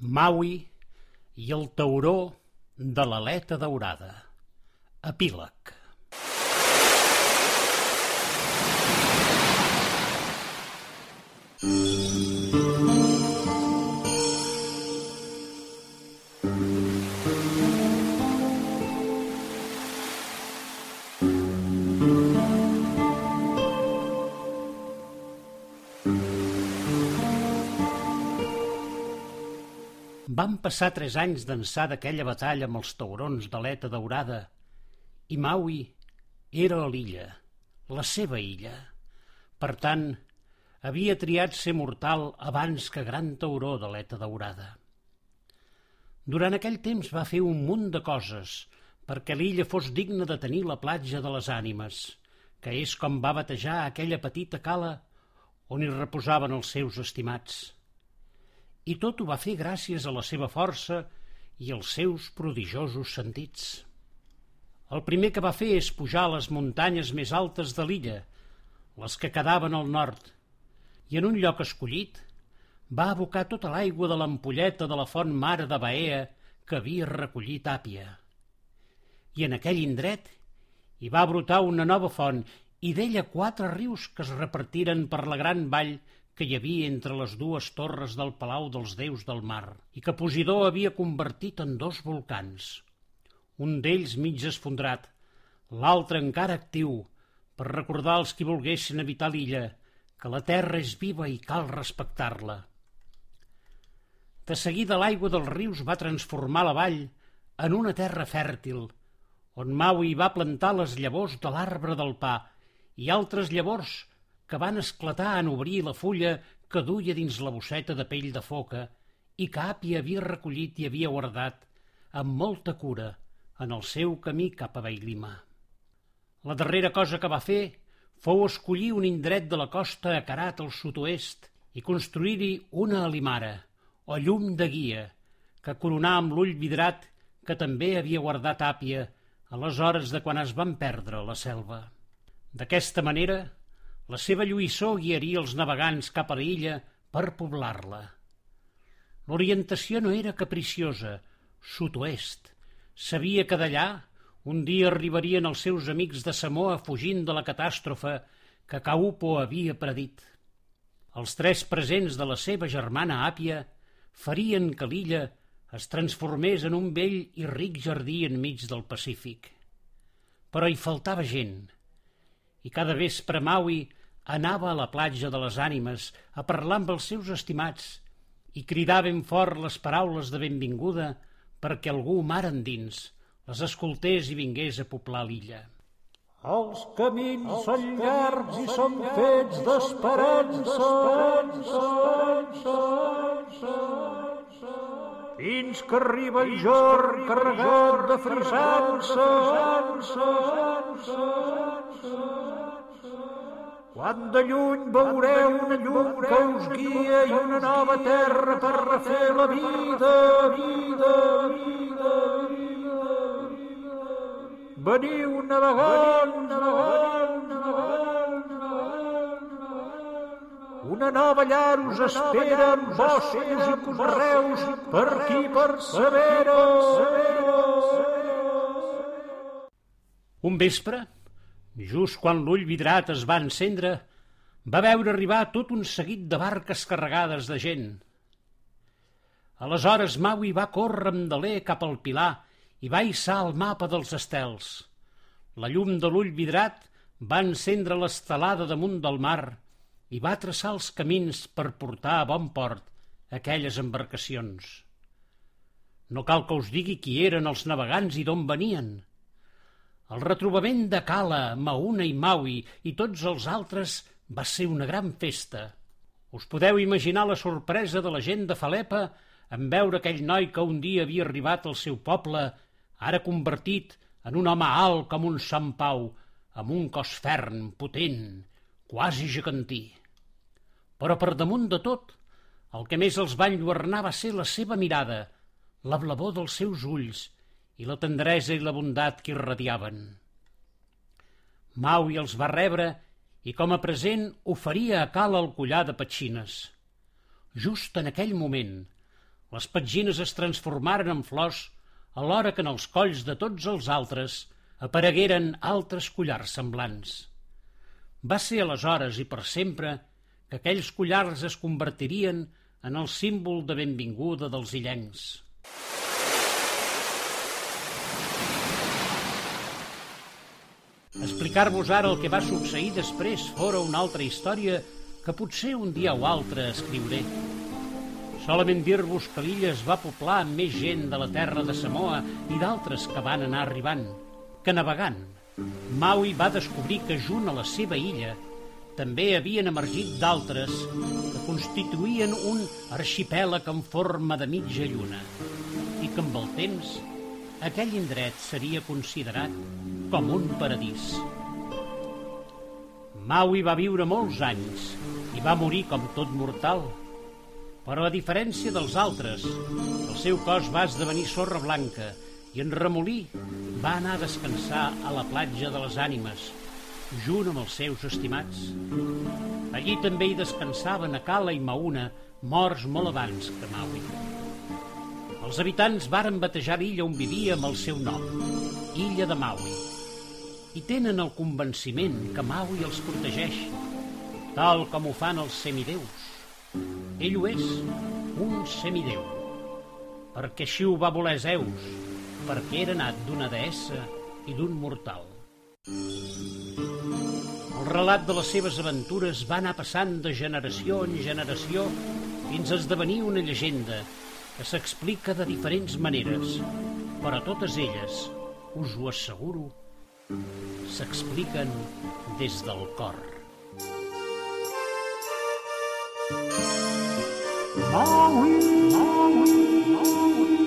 Maui i el tauró de l'aleta daurada. Epíleg. Van passar tres anys d'ençà d'aquella batalla amb els taurons d'aleta daurada i Maui era a l'illa, la seva illa. Per tant, havia triat ser mortal abans que gran tauró d'aleta daurada. Durant aquell temps va fer un munt de coses perquè l'illa fos digna de tenir la platja de les ànimes, que és com va batejar aquella petita cala on hi reposaven els seus estimats i tot ho va fer gràcies a la seva força i als seus prodigiosos sentits. El primer que va fer és pujar a les muntanyes més altes de l'illa, les que quedaven al nord, i en un lloc escollit va abocar tota l'aigua de l'ampolleta de la font mare de Baea que havia recollit Àpia. I en aquell indret hi va brotar una nova font i d'ella quatre rius que es repartiren per la gran vall que hi havia entre les dues torres del Palau dels Déus del Mar i que Posidó havia convertit en dos volcans. Un d'ells mig esfondrat, l'altre encara actiu, per recordar als qui volguessin habitar l'illa que la terra és viva i cal respectar-la. De seguida l'aigua dels rius va transformar la vall en una terra fèrtil, on Maui va plantar les llavors de l'arbre del pa i altres llavors que van esclatar en obrir la fulla que duia dins la bosseta de pell de foca i que Api havia recollit i havia guardat amb molta cura en el seu camí cap a Bailima. La darrera cosa que va fer fou escollir un indret de la costa acarat al sud-oest i construir-hi una alimara, o llum de guia, que coronà amb l'ull vidrat que també havia guardat Àpia a les hores de quan es van perdre la selva. D'aquesta manera, la seva lluïssor guiaria els navegants cap a l'illa per poblar-la. L'orientació no era capriciosa, sud-oest. Sabia que d'allà un dia arribarien els seus amics de Samoa fugint de la catàstrofe que Caupo havia predit. Els tres presents de la seva germana Àpia farien que l'illa es transformés en un vell i ric jardí enmig del Pacífic. Però hi faltava gent – i cada vespre Maui anava a la platja de les ànimes a parlar amb els seus estimats i cridar ben fort les paraules de benvinguda perquè algú mar endins les escoltés i vingués a poblar l'illa. Els camins els són llargs i són fets d'esperança, fins que arriba el jorn carregat de frisança. Quan de lluny veureu una llum que us guia i una nova terra per refer la vida, vida, vida, vida. Veniu navegant, navegant, navegant, una nova llar us espera amb boscos i conreus per qui persevera. Un vespre, Just quan l'ull vidrat es va encendre, va veure arribar tot un seguit de barques carregades de gent. Aleshores Maui va córrer amb deler cap al pilar i va hissar el mapa dels estels. La llum de l'ull vidrat va encendre l'estelada damunt del mar i va traçar els camins per portar a bon port aquelles embarcacions. No cal que us digui qui eren els navegants i d'on venien – el retrobament de Cala, Mauna i Maui i tots els altres va ser una gran festa. Us podeu imaginar la sorpresa de la gent de Falepa en veure aquell noi que un dia havia arribat al seu poble, ara convertit en un home alt com un Sant Pau, amb un cos ferm, potent, quasi gegantí. Però per damunt de tot, el que més els va enlluernar va ser la seva mirada, la blavor dels seus ulls i la tendresa i la bondat que irradiaven. Maui els va rebre i com a present oferia a Cala el collar de petxines. Just en aquell moment, Les petgines es transformaren en flors alhora que en els colls de tots els altres aparegueren altres collars semblants. Va ser aleshores i per sempre que aquells collars es convertirien en el símbol de benvinguda dels illencs. Explicar-vos ara el que va succeir després fora una altra història que potser un dia o altre escriuré. Solament dir-vos que l'illa es va poblar amb més gent de la terra de Samoa i d'altres que van anar arribant, que navegant. Maui va descobrir que junt a la seva illa també havien emergit d'altres que constituïen un arxipèlag en forma de mitja lluna i que amb el temps aquell indret seria considerat com un paradís. Maui va viure molts anys i va morir com tot mortal, però a diferència dels altres, el seu cos va esdevenir sorra blanca i en remolí va anar a descansar a la platja de les ànimes, junt amb els seus estimats. Allí també hi descansaven Akala i Mauna, morts molt abans que Maui. Els habitants varen batejar l'illa on vivia amb el seu nom, Illa de Maui, i tenen el convenciment que Maui els protegeix, tal com ho fan els semideus. Ell ho és, un semideu, perquè així ho va voler Zeus, perquè era nat d'una deessa i d'un mortal. El relat de les seves aventures va anar passant de generació en generació fins a esdevenir una llegenda que s'explica de diferents maneres, però totes elles, us ho asseguro, s'expliquen des del cor. Maui, Maui, Maui.